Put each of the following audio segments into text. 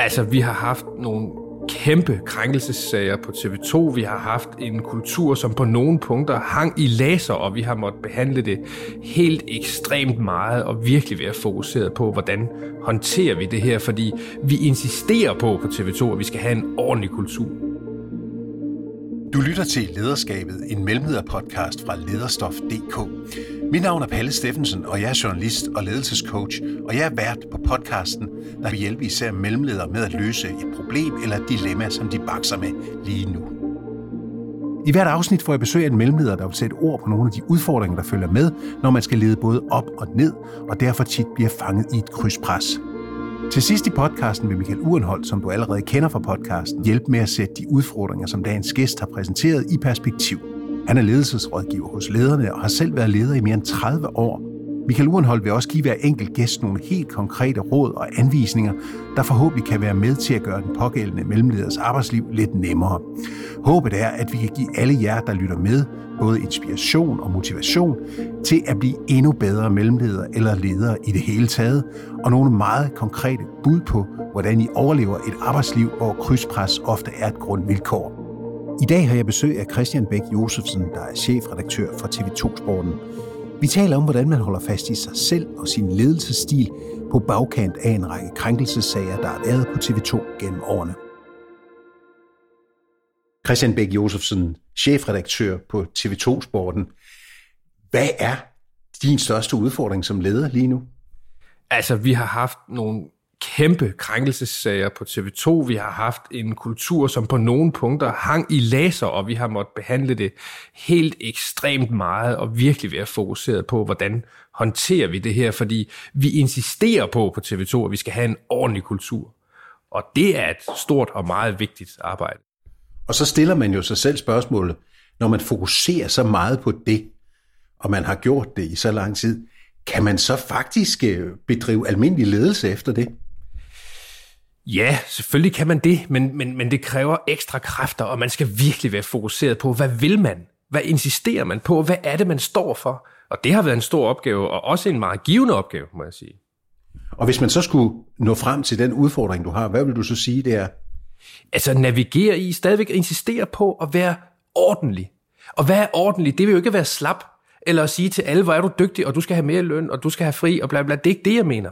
Altså, vi har haft nogle kæmpe krænkelsessager på TV2. Vi har haft en kultur, som på nogle punkter hang i laser, og vi har måttet behandle det helt ekstremt meget og virkelig være fokuseret på, hvordan håndterer vi det her, fordi vi insisterer på på TV2, at vi skal have en ordentlig kultur. Du lytter til Lederskabet, en mellemlederpodcast fra lederstof.dk. Mit navn er Palle Steffensen, og jeg er journalist og ledelsescoach, og jeg er vært på podcasten, der vil hjælpe især mellemledere med at løse et problem eller et dilemma, som de bakser med lige nu. I hvert afsnit får jeg besøg af en mellemleder, der vil sætte ord på nogle af de udfordringer, der følger med, når man skal lede både op og ned, og derfor tit bliver fanget i et krydspres. Til sidst i podcasten vil Michael Urenholdt, som du allerede kender fra podcasten, hjælpe med at sætte de udfordringer, som dagens gæst har præsenteret, i perspektiv. Han er ledelsesrådgiver hos lederne og har selv været leder i mere end 30 år. Michael Urenhold vil også give hver enkelt gæst nogle helt konkrete råd og anvisninger, der forhåbentlig kan være med til at gøre den pågældende mellemleders arbejdsliv lidt nemmere. Håbet er, at vi kan give alle jer, der lytter med, både inspiration og motivation til at blive endnu bedre mellemleder eller ledere i det hele taget, og nogle meget konkrete bud på, hvordan I overlever et arbejdsliv, hvor krydspres ofte er et grundvilkår. I dag har jeg besøg af Christian Bæk Josefsen, der er chefredaktør for TV2 Sporten. Vi taler om, hvordan man holder fast i sig selv og sin ledelsesstil på bagkant af en række krænkelsessager, der har været på TV2 gennem årene. Christian Bæk Josefsen, chefredaktør på TV2 Sporten. Hvad er din største udfordring som leder lige nu? Altså, vi har haft nogle kæmpe krænkelsessager på TV2. Vi har haft en kultur, som på nogle punkter hang i laser, og vi har måttet behandle det helt ekstremt meget og virkelig være fokuseret på, hvordan håndterer vi det her, fordi vi insisterer på på TV2, at vi skal have en ordentlig kultur. Og det er et stort og meget vigtigt arbejde. Og så stiller man jo sig selv spørgsmålet, når man fokuserer så meget på det, og man har gjort det i så lang tid, kan man så faktisk øh, bedrive almindelig ledelse efter det? Ja, selvfølgelig kan man det, men, men, men det kræver ekstra kræfter, og man skal virkelig være fokuseret på, hvad vil man? Hvad insisterer man på? Hvad er det, man står for? Og det har været en stor opgave, og også en meget givende opgave, må jeg sige. Og hvis man så skulle nå frem til den udfordring, du har, hvad vil du så sige, det er? Altså navigere i, stadigvæk insistere på at være ordentlig. Og hvad er ordentlig? Det vil jo ikke være slap, eller at sige til alle, hvor er du dygtig, og du skal have mere løn, og du skal have fri, og bla bla. Det er ikke det, jeg mener.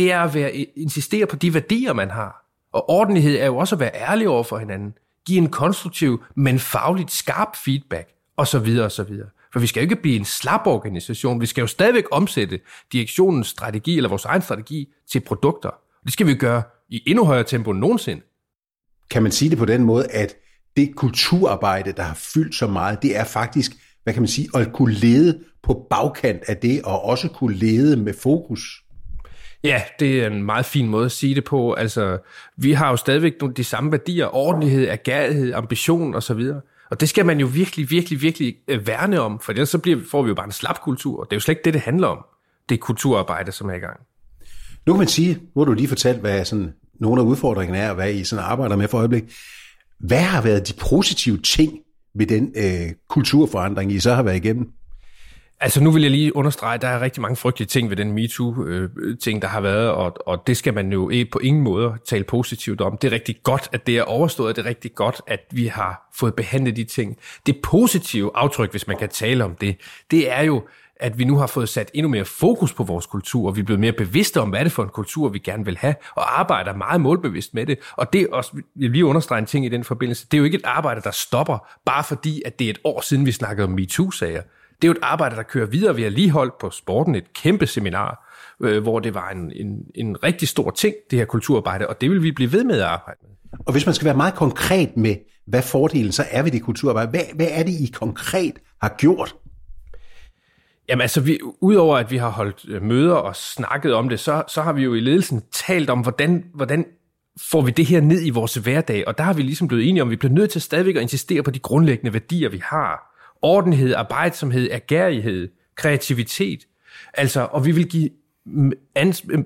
Det er at være, insistere på de værdier, man har. Og ordentlighed er jo også at være ærlig over for hinanden. Give en konstruktiv, men fagligt skarp feedback, og så videre, og så videre. For vi skal jo ikke blive en slap organisation. Vi skal jo stadigvæk omsætte direktionens strategi, eller vores egen strategi, til produkter. Det skal vi gøre i endnu højere tempo end nogensinde. Kan man sige det på den måde, at det kulturarbejde, der har fyldt så meget, det er faktisk, hvad kan man sige, at kunne lede på bagkant af det, og også kunne lede med fokus? Ja, det er en meget fin måde at sige det på. Altså, vi har jo stadigvæk de samme værdier, ordentlighed, agerighed, ambition osv., og det skal man jo virkelig, virkelig, virkelig øh, værne om, for ellers så bliver, får vi jo bare en slap kultur. Det er jo slet ikke det, det handler om. Det er kulturarbejde, som er i gang. Nu kan man sige, hvor du lige fortalt, hvad sådan, nogle af udfordringerne er, og hvad I sådan arbejder med for øjeblik. Hvad har været de positive ting ved den øh, kulturforandring, I så har været igennem? Altså nu vil jeg lige understrege, at der er rigtig mange frygtelige ting ved den MeToo-ting, øh, der har været, og, og det skal man jo på ingen måde tale positivt om. Det er rigtig godt, at det er overstået, det er rigtig godt, at vi har fået behandlet de ting. Det positive aftryk, hvis man kan tale om det, det er jo, at vi nu har fået sat endnu mere fokus på vores kultur, og vi er blevet mere bevidste om, hvad er det for en kultur, vi gerne vil have, og arbejder meget målbevidst med det. Og det er også, jeg vil lige understrege en ting i den forbindelse, det er jo ikke et arbejde, der stopper, bare fordi, at det er et år siden, vi snakkede om MeToo-sager. Det er jo et arbejde, der kører videre. Vi har lige holdt på sporten et kæmpe seminar, øh, hvor det var en, en, en rigtig stor ting, det her kulturarbejde, og det vil vi blive ved med at arbejde med. Og hvis man skal være meget konkret med, hvad fordelen så er ved det kulturarbejde, hvad, hvad er det, I konkret har gjort? Jamen altså, vi, udover at vi har holdt øh, møder og snakket om det, så, så har vi jo i ledelsen talt om, hvordan, hvordan får vi det her ned i vores hverdag, og der har vi ligesom blevet enige om, at vi bliver nødt til stadigvæk at insistere på de grundlæggende værdier, vi har ordenhed, arbejdsomhed, agerighed, kreativitet. Altså, og vi vil give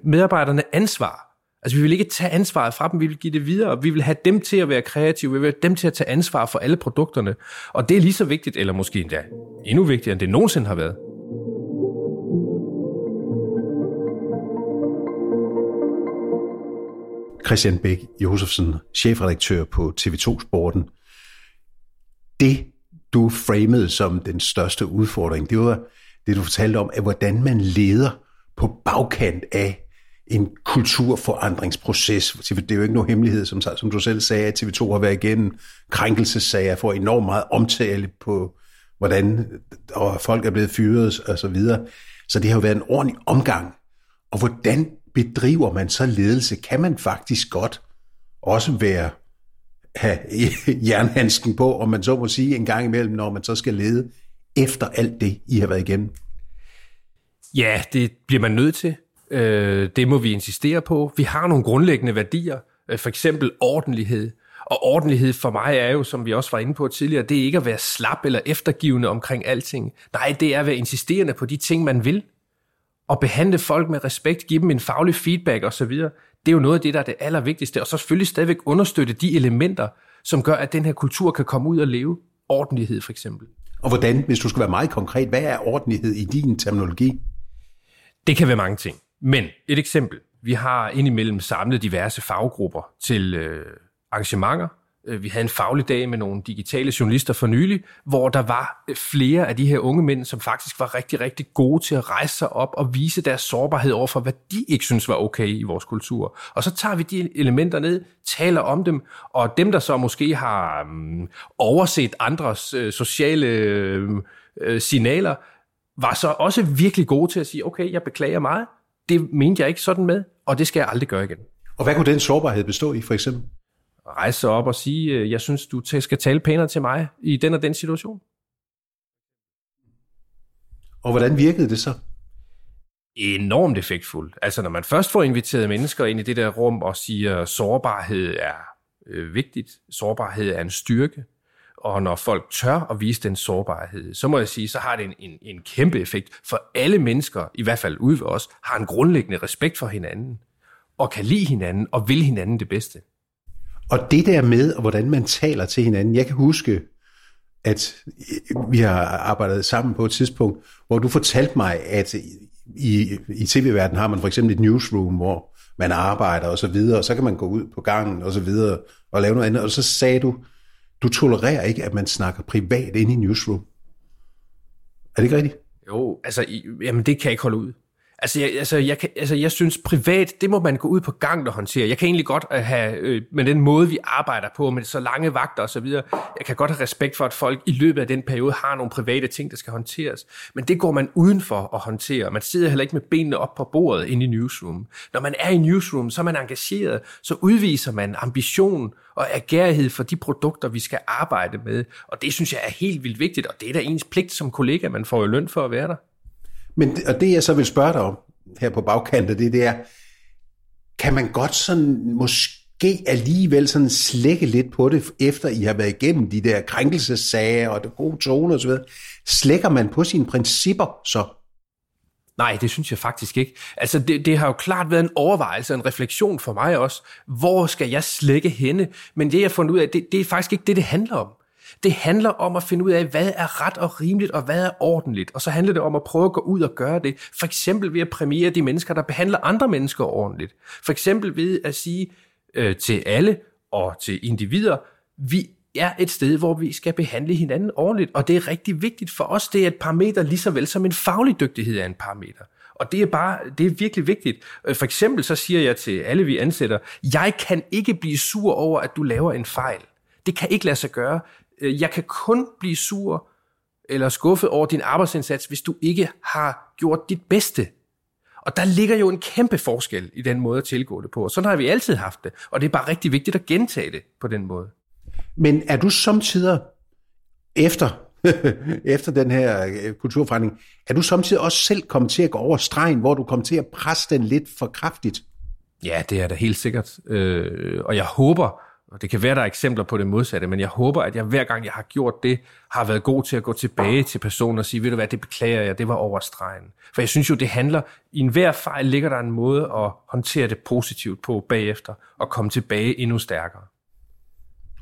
medarbejderne ansvar. Altså, vi vil ikke tage ansvaret fra dem, vi vil give det videre. Vi vil have dem til at være kreative, vi vil have dem til at tage ansvar for alle produkterne. Og det er lige så vigtigt, eller måske endda endnu vigtigere, end det nogensinde har været. Christian Bæk Josefsen, chefredaktør på TV2 Sporten. Det, du framede som den største udfordring, det var det, du fortalte om, at hvordan man leder på bagkant af en kulturforandringsproces. Det er jo ikke nogen hemmelighed, som, som du selv sagde, at TV2 har været igennem krænkelsesager, for enormt meget omtale på, hvordan og folk er blevet fyret og så videre. Så det har jo været en ordentlig omgang. Og hvordan bedriver man så ledelse? Kan man faktisk godt også være have jernhandsken på, om man så må sige, en gang imellem, når man så skal lede efter alt det, I har været igennem? Ja, det bliver man nødt til. Øh, det må vi insistere på. Vi har nogle grundlæggende værdier, øh, for eksempel ordentlighed. Og ordentlighed for mig er jo, som vi også var inde på tidligere, det er ikke at være slap eller eftergivende omkring alting. Nej, det er at være insisterende på de ting, man vil. Og behandle folk med respekt, give dem en faglig feedback osv. Det er jo noget af det, der er det allervigtigste. Og så selvfølgelig stadigvæk understøtte de elementer, som gør, at den her kultur kan komme ud og leve. Ordentlighed for eksempel. Og hvordan, hvis du skal være meget konkret, hvad er ordentlighed i din terminologi? Det kan være mange ting. Men et eksempel. Vi har indimellem samlet diverse faggrupper til øh, arrangementer. Øh, vi havde en faglig dag med nogle digitale journalister for nylig, hvor der var øh, flere af de her unge mænd, som faktisk var rigtig, rigtig gode til at rejse sig op og vise deres sårbarhed over for, hvad de ikke synes var okay i vores kultur. Og så tager vi de elementer ned, taler om dem, og dem, der så måske har mm, overset andres øh, sociale signaler, var så også virkelig gode til at sige, okay, jeg beklager meget, det mente jeg ikke sådan med, og det skal jeg aldrig gøre igen. Og hvad kunne den sårbarhed bestå i, for eksempel? Rejse sig op og sige, øh, jeg synes, du skal tale pænere til mig i den og den situation. Og hvordan virkede det så? Enormt effektfuldt. Altså når man først får inviteret mennesker ind i det der rum og siger, at sårbarhed er øh, vigtigt, sårbarhed er en styrke, og når folk tør at vise den sårbarhed, så må jeg sige, så har det en, en, en kæmpe effekt. For alle mennesker, i hvert fald ude ved os, har en grundlæggende respekt for hinanden, og kan lide hinanden, og vil hinanden det bedste. Og det der med, hvordan man taler til hinanden, jeg kan huske, at øh, vi har arbejdet sammen på et tidspunkt, hvor du fortalte mig, at i, i tv-verdenen har man for eksempel et newsroom, hvor man arbejder og så videre, og så kan man gå ud på gangen og så videre og lave noget andet, og så sagde du, du tolererer ikke, at man snakker privat inde i newsroom. Er det ikke rigtigt? Jo, altså, jamen det kan jeg ikke holde ud. Altså jeg, altså, jeg, kan, altså, jeg synes privat, det må man gå ud på gang og håndtere. Jeg kan egentlig godt øh, have, øh, med den måde, vi arbejder på, med så lange vagter og så videre, jeg kan godt have respekt for, at folk i løbet af den periode har nogle private ting, der skal håndteres. Men det går man udenfor at håndtere. Man sidder heller ikke med benene op på bordet inde i newsroom. Når man er i newsroom, så er man engageret, så udviser man ambition og agerighed for de produkter, vi skal arbejde med. Og det synes jeg er helt vildt vigtigt, og det er da ens pligt som kollega. Man får jo løn for at være der. Men, og det jeg så vil spørge dig om her på bagkanten, det, det er, kan man godt sådan måske alligevel sådan slække lidt på det, efter I har været igennem de der krænkelsesager og det gode tone osv., slækker man på sine principper så? Nej, det synes jeg faktisk ikke. Altså, det, det har jo klart været en overvejelse, en refleksion for mig også. Hvor skal jeg slække henne? Men det, jeg har fundet ud af, det, det er faktisk ikke det, det handler om. Det handler om at finde ud af, hvad er ret og rimeligt, og hvad er ordentligt. Og så handler det om at prøve at gå ud og gøre det. For eksempel ved at præmiere de mennesker, der behandler andre mennesker ordentligt. For eksempel ved at sige øh, til alle og til individer, vi er et sted, hvor vi skal behandle hinanden ordentligt, og det er rigtig vigtigt for os. Det er et parameter lige så vel som en faglig dygtighed er en parameter. Og det er bare, det er virkelig vigtigt. Øh, for eksempel så siger jeg til alle, vi ansætter, jeg kan ikke blive sur over, at du laver en fejl. Det kan ikke lade sig gøre. Øh, jeg kan kun blive sur eller skuffet over din arbejdsindsats, hvis du ikke har gjort dit bedste. Og der ligger jo en kæmpe forskel i den måde at tilgå det på. Og sådan har vi altid haft det. Og det er bare rigtig vigtigt at gentage det på den måde. Men er du samtidig efter, efter den her øh, kulturforandring, er du samtidig også selv kommet til at gå over stregen, hvor du kommer til at presse den lidt for kraftigt? Ja, det er da helt sikkert. Øh, og jeg håber, og det kan være, der er eksempler på det modsatte, men jeg håber, at jeg hver gang, jeg har gjort det, har været god til at gå tilbage til personen og sige, ved du hvad, det beklager jeg, det var over stregen. For jeg synes jo, det handler, i enhver fejl ligger der en måde at håndtere det positivt på bagefter, og komme tilbage endnu stærkere.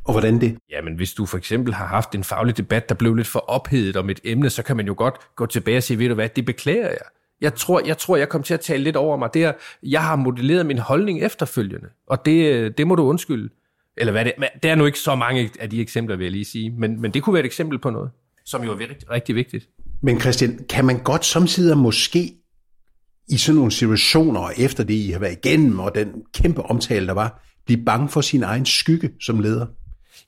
Og hvordan det? Jamen, hvis du for eksempel har haft en faglig debat, der blev lidt for ophedet om et emne, så kan man jo godt gå tilbage og sige, ved du hvad, det beklager jeg. Jeg tror, jeg tror, jeg kom til at tale lidt over mig. Det er, jeg har modelleret min holdning efterfølgende, og det, det må du undskylde. Eller hvad det, det er nu ikke så mange af de eksempler, vil jeg lige sige, men, men det kunne være et eksempel på noget, som jo er rigtig, rigtig vigtigt. Men Christian, kan man godt samtidig måske i sådan nogle situationer, efter det I har været igennem, og den kæmpe omtale, der var, blive bange for sin egen skygge som leder?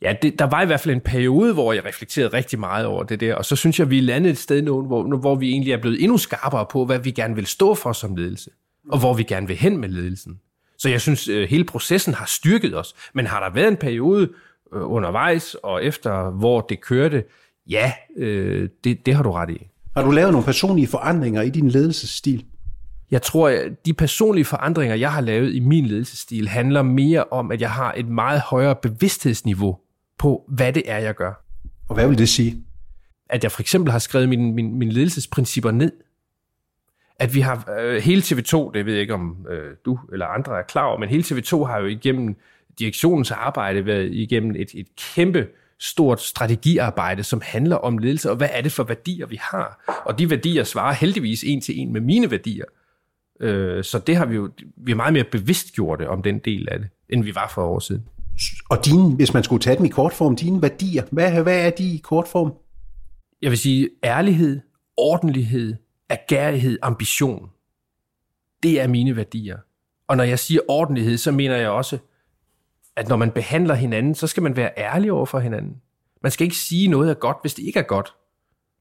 Ja, det, der var i hvert fald en periode, hvor jeg reflekterede rigtig meget over det der, og så synes jeg, vi er landet et sted nu, hvor, hvor vi egentlig er blevet endnu skarpere på, hvad vi gerne vil stå for som ledelse, og hvor vi gerne vil hen med ledelsen. Så jeg synes, øh, hele processen har styrket os. Men har der været en periode øh, undervejs og efter, hvor det kørte, ja, øh, det, det har du ret i. Har du lavet nogle personlige forandringer i din ledelsesstil? Jeg tror, at de personlige forandringer, jeg har lavet i min ledelsesstil, handler mere om, at jeg har et meget højere bevidsthedsniveau på, hvad det er, jeg gør. Og hvad vil det sige? At jeg for eksempel har skrevet mine, mine, mine ledelsesprincipper ned. At vi har øh, hele TV2, det ved jeg ikke om øh, du eller andre er klar over, men hele TV2 har jo igennem direktionens arbejde været igennem et, et kæmpe stort strategiarbejde, som handler om ledelse, og hvad er det for værdier, vi har? Og de værdier svarer heldigvis en til en med mine værdier. Øh, så det har vi jo, vi er meget mere bevidst gjort det om den del af det, end vi var for år siden. Og dine, hvis man skulle tage dem i kortform, dine værdier, hvad, hvad er de i kortform? Jeg vil sige ærlighed, ordentlighed, agerighed, ambition. Det er mine værdier. Og når jeg siger ordentlighed, så mener jeg også, at når man behandler hinanden, så skal man være ærlig over for hinanden. Man skal ikke sige noget er godt, hvis det ikke er godt.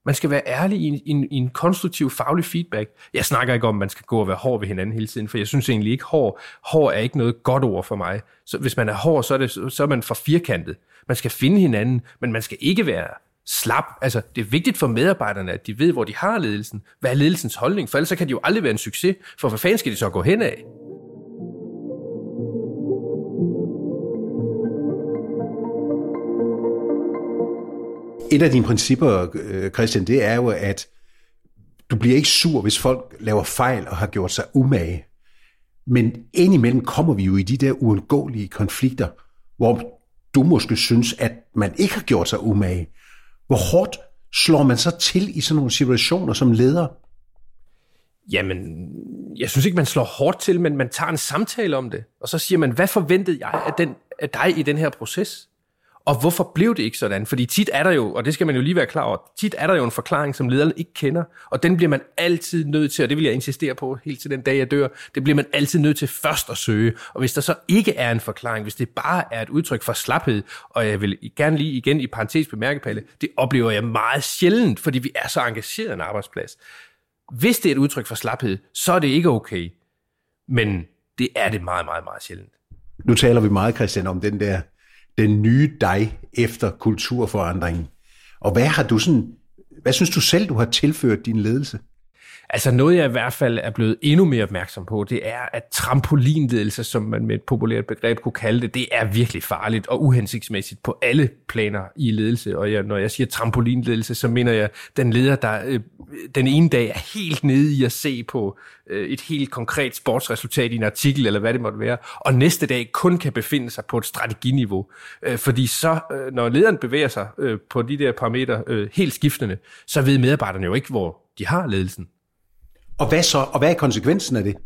Man skal være ærlig i en, i, en, i en konstruktiv faglig feedback. Jeg snakker ikke om, at man skal gå og være hård ved hinanden hele tiden, for jeg synes egentlig ikke, hård, hård er ikke noget godt ord for mig. Så hvis man er hård, så er, det, så er man for firkantet. Man skal finde hinanden, men man skal ikke være slap. Altså, det er vigtigt for medarbejderne, at de ved, hvor de har ledelsen. Hvad er ledelsens holdning? For ellers så kan de jo aldrig være en succes. For hvad fanden skal de så gå hen af? Et af dine principper, øh, Christian, det er jo, at du bliver ikke sur, hvis folk laver fejl og har gjort sig umage. Men indimellem kommer vi jo i de der uundgåelige konflikter, hvor du måske synes, at man ikke har gjort sig umage. Hvor hårdt slår man så til i sådan nogle situationer som leder? Jamen, jeg synes ikke, man slår hårdt til, men man tager en samtale om det. Og så siger man, hvad forventede jeg af, den, af dig i den her proces? Og hvorfor blev det ikke sådan? Fordi tit er der jo, og det skal man jo lige være klar over, tit er der jo en forklaring, som lederne ikke kender, og den bliver man altid nødt til, og det vil jeg insistere på helt til den dag, jeg dør, det bliver man altid nødt til først at søge. Og hvis der så ikke er en forklaring, hvis det bare er et udtryk for slaphed, og jeg vil gerne lige igen i parentes bemærke, Palle, det oplever jeg meget sjældent, fordi vi er så engageret i en arbejdsplads. Hvis det er et udtryk for slaphed, så er det ikke okay. Men det er det meget, meget, meget sjældent. Nu taler vi meget, Christian, om den der den nye dig efter kulturforandringen. Og hvad har du sådan, hvad synes du selv, du har tilført din ledelse? Altså noget, jeg i hvert fald er blevet endnu mere opmærksom på, det er, at trampolinledelse, som man med et populært begreb kunne kalde det, det er virkelig farligt og uhensigtsmæssigt på alle planer i ledelse. Og jeg, når jeg siger trampolinledelse, så mener jeg den leder, der øh, den ene dag er helt nede i at se på øh, et helt konkret sportsresultat i en artikel, eller hvad det måtte være, og næste dag kun kan befinde sig på et strateginiveau. Øh, fordi så, øh, når lederen bevæger sig øh, på de der parametre øh, helt skiftende, så ved medarbejderne jo ikke, hvor de har ledelsen. Og hvad så? Og hvad er konsekvensen af det?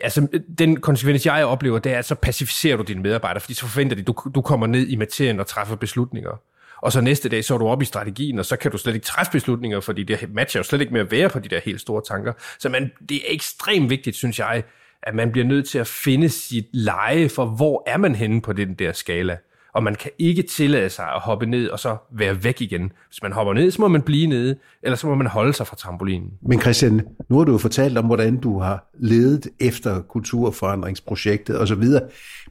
Altså, den konsekvens, jeg oplever, det er, at så pacificerer du dine medarbejdere, fordi så forventer de, du, du kommer ned i materien og træffer beslutninger. Og så næste dag, så er du oppe i strategien, og så kan du slet ikke træffe beslutninger, fordi det matcher jo slet ikke med at være på de der helt store tanker. Så man, det er ekstremt vigtigt, synes jeg, at man bliver nødt til at finde sit leje for, hvor er man henne på den der skala og man kan ikke tillade sig at hoppe ned og så være væk igen. Hvis man hopper ned, så må man blive nede, eller så må man holde sig fra trampolinen. Men Christian, nu har du jo fortalt om, hvordan du har ledet efter kulturforandringsprojektet osv.,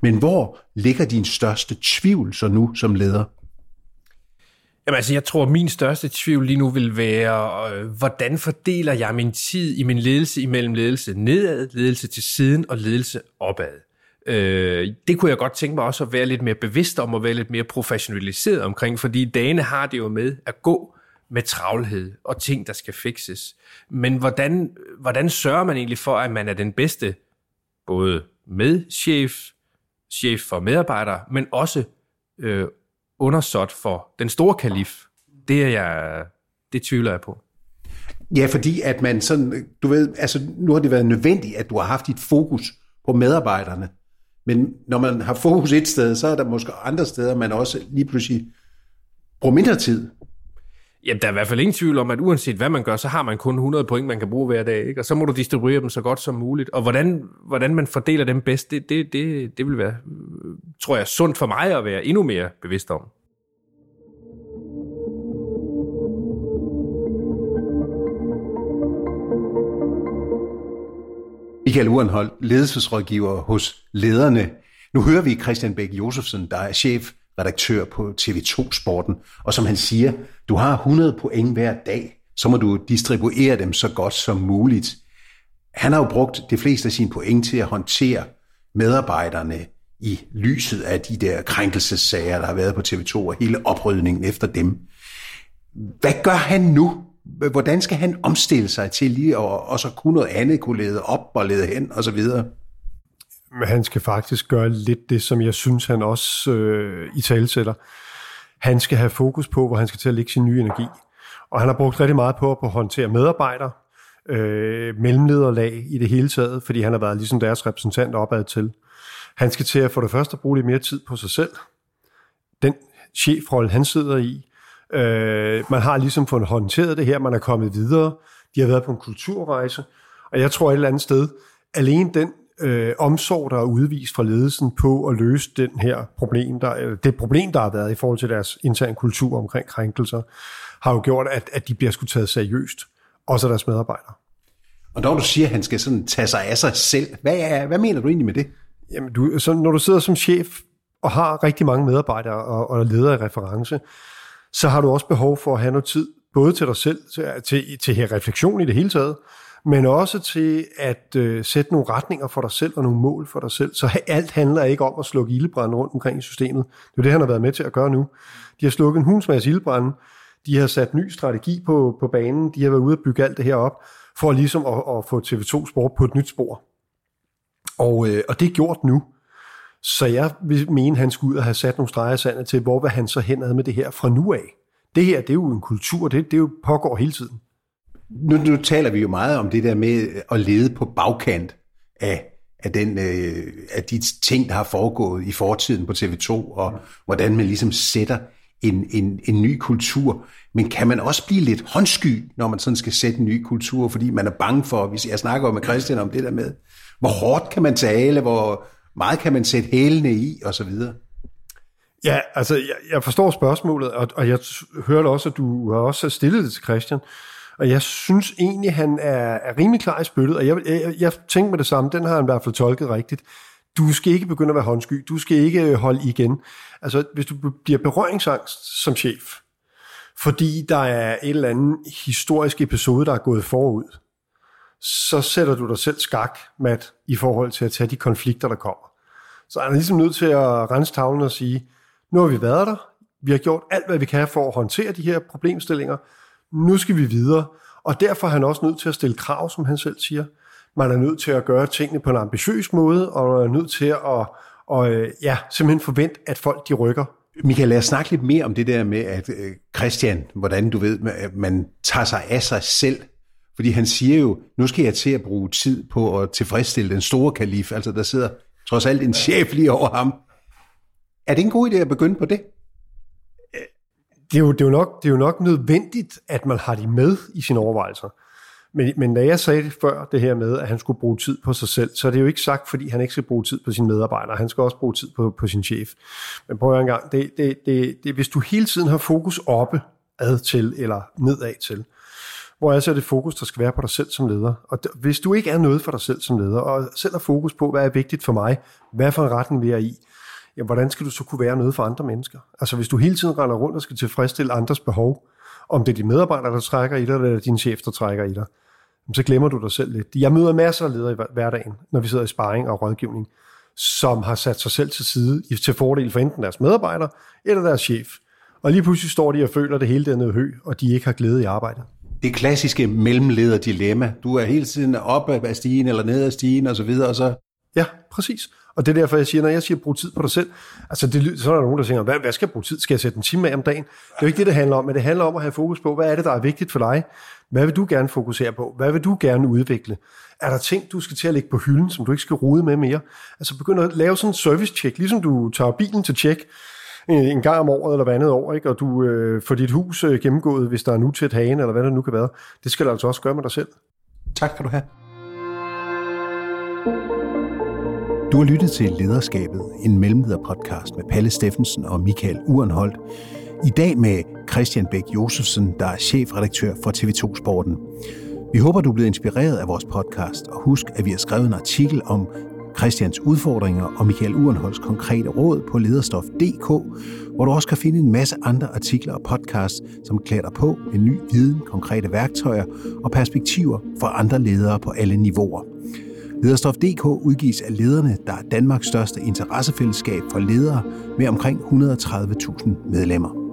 men hvor ligger din største tvivl så nu som leder? Jamen altså, jeg tror, at min største tvivl lige nu vil være, øh, hvordan fordeler jeg min tid i min ledelse imellem ledelse nedad, ledelse til siden og ledelse opad. Øh, det kunne jeg godt tænke mig også at være lidt mere bevidst om, og være lidt mere professionaliseret omkring, fordi dagene har det jo med at gå med travlhed og ting, der skal fikses. Men hvordan, hvordan sørger man egentlig for, at man er den bedste, både med chef, chef for medarbejdere, men også øh, undersåt for den store kalif? Det er jeg, det tvivler jeg på. Ja, fordi at man sådan, du ved, altså nu har det været nødvendigt, at du har haft dit fokus på medarbejderne. Men når man har fokus et sted, så er der måske andre steder, man også lige pludselig bruger mindre tid. Jamen, der er i hvert fald ingen tvivl om, at uanset hvad man gør, så har man kun 100 point, man kan bruge hver dag, ikke? og så må du distribuere dem så godt som muligt. Og hvordan, hvordan man fordeler dem bedst, det, det, det, det vil være, tror jeg, sundt for mig at være endnu mere bevidst om. Michael Urenhold, ledelsesrådgiver hos Lederne. Nu hører vi Christian Bæk Josefsen, der er chef redaktør på TV2 Sporten, og som han siger, du har 100 point hver dag, så må du distribuere dem så godt som muligt. Han har jo brugt de fleste af sine point til at håndtere medarbejderne i lyset af de der krænkelsessager, der har været på TV2, og hele oprydningen efter dem. Hvad gør han nu? Hvordan skal han omstille sig til lige og, og så kunne noget andet kunne lede op og lede hen og så videre? Men han skal faktisk gøre lidt det, som jeg synes, han også øh, i talsætter. Han skal have fokus på, hvor han skal til at lægge sin nye energi. Og han har brugt rigtig meget på at håndtere medarbejdere, øh, mellemlederlag i det hele taget, fordi han har været ligesom deres repræsentant opad til. Han skal til at for det første bruge lidt mere tid på sig selv. Den chefrolle, han sidder i. Øh, man har ligesom fået håndteret det her, man er kommet videre. De har været på en kulturrejse. Og jeg tror et eller andet sted, alene den øh, omsorg, der er udvist fra ledelsen på at løse den her problem, der, eller det problem, der har været i forhold til deres interne kultur omkring krænkelser, har jo gjort, at, at de bliver skulle taget seriøst, også deres medarbejdere. Og når du siger, at han skal sådan tage sig af sig selv, hvad, er, hvad mener du egentlig med det? Jamen, du, så når du sidder som chef og har rigtig mange medarbejdere og, og leder i reference, så har du også behov for at have noget tid, både til dig selv, til, til, til her refleksion i det hele taget, men også til at øh, sætte nogle retninger for dig selv og nogle mål for dig selv. Så alt handler ikke om at slukke ildebrænde rundt omkring i systemet. Det er det, han har været med til at gøre nu. De har slukket en hunds masse ildebrænde. De har sat ny strategi på, på banen. De har været ude og bygge alt det her op, for ligesom at, at få TV2 Sport på et nyt spor. Og, øh, og det er gjort nu. Så jeg vil mene, at han skulle ud og have sat nogle streger sandet til, hvor vil han så henad med det her fra nu af. Det her, det er jo en kultur, det, det jo pågår hele tiden nu, nu taler vi jo meget om det der med at lede på bagkant af, af, den, øh, af de ting, der har foregået i fortiden på TV2, og hvordan man ligesom sætter en, en, en ny kultur. Men kan man også blive lidt håndsky, når man sådan skal sætte en ny kultur, fordi man er bange for, hvis jeg snakker med Christian om det der med, hvor hårdt kan man tale, hvor meget kan man sætte hælene i, og så videre. Ja, altså jeg, jeg forstår spørgsmålet, og, og jeg hørte også, at du har også stillet det til Christian. Og jeg synes egentlig, han er, er rimelig klar i spyttet, og jeg, jeg, jeg tænker med det samme, den har han i hvert fald tolket rigtigt. Du skal ikke begynde at være håndsky, du skal ikke øh, holde igen. Altså, hvis du bliver berøringsangst som chef, fordi der er en eller anden historisk episode, der er gået forud, så sætter du dig selv skak, Matt, i forhold til at tage de konflikter, der kommer. Så er han ligesom nødt til at rense tavlen og sige, nu har vi været der, vi har gjort alt, hvad vi kan for at håndtere de her problemstillinger, nu skal vi videre. Og derfor er han også nødt til at stille krav, som han selv siger. Man er nødt til at gøre tingene på en ambitiøs måde, og man er nødt til at og, øh, ja, simpelthen forvente, at folk de rykker. Michael, lad os snakke lidt mere om det der med, at øh, Christian, hvordan du ved, man tager sig af sig selv. Fordi han siger jo, nu skal jeg til at bruge tid på at tilfredsstille den store kalif, altså der sidder trods alt en chef lige over ham. Er det en god idé at begynde på det? det, er jo, det, er jo nok, det er jo nok nødvendigt, at man har de med i sine overvejelser. Men, men når jeg sagde det før, det her med, at han skulle bruge tid på sig selv, så er det jo ikke sagt, fordi han ikke skal bruge tid på sine medarbejdere. Han skal også bruge tid på, på sin chef. Men prøv en gang, det, det, det, det, hvis du hele tiden har fokus oppe ad til eller nedad til, hvor er det fokus, der skal være på dig selv som leder. Og hvis du ikke er noget for dig selv som leder, og selv har fokus på, hvad er vigtigt for mig, hvad for en retning vi er i, ja, hvordan skal du så kunne være noget for andre mennesker? Altså hvis du hele tiden render rundt og skal tilfredsstille andres behov, om det er dine medarbejdere, der trækker i dig, eller din chef, der trækker i dig, så glemmer du dig selv lidt. Jeg møder masser af ledere i hverdagen, når vi sidder i sparring og rådgivning, som har sat sig selv til side til fordel for enten deres medarbejdere eller deres chef. Og lige pludselig står de og føler, at det hele er noget hø, og de ikke har glæde i arbejdet. Det klassiske mellemleder-dilemma. Du er hele tiden oppe af stigen eller ned af stigen og så videre, og så Ja, præcis. Og det er derfor, jeg siger, når jeg siger, brug tid på dig selv, altså det, så er der nogen, der tænker, hvad, hvad skal jeg bruge tid? Skal jeg sætte en time af om dagen? Det er jo ikke det, det handler om, men det handler om at have fokus på, hvad er det, der er vigtigt for dig? Hvad vil du gerne fokusere på? Hvad vil du gerne udvikle? Er der ting, du skal til at lægge på hylden, som du ikke skal rode med mere? Altså begynd at lave sådan en service-check, ligesom du tager bilen til tjek en gang om året eller hver andet år, ikke? og du øh, får dit hus øh, gennemgået, hvis der er nu til et hane, eller hvad det nu kan være. Det skal du altså også gøre med dig selv. Tak skal du have. Du har lyttet til Lederskabet, en mellemleder-podcast med Palle Steffensen og Michael Urenholdt. I dag med Christian Bæk Josefsen, der er chefredaktør for TV2 Sporten. Vi håber, du er blevet inspireret af vores podcast, og husk, at vi har skrevet en artikel om Christians udfordringer og Michael Urenholds konkrete råd på lederstof.dk, hvor du også kan finde en masse andre artikler og podcasts, som klæder dig på med ny viden, konkrete værktøjer og perspektiver for andre ledere på alle niveauer. Lederstof.dk udgives af lederne, der er Danmarks største interessefællesskab for ledere med omkring 130.000 medlemmer.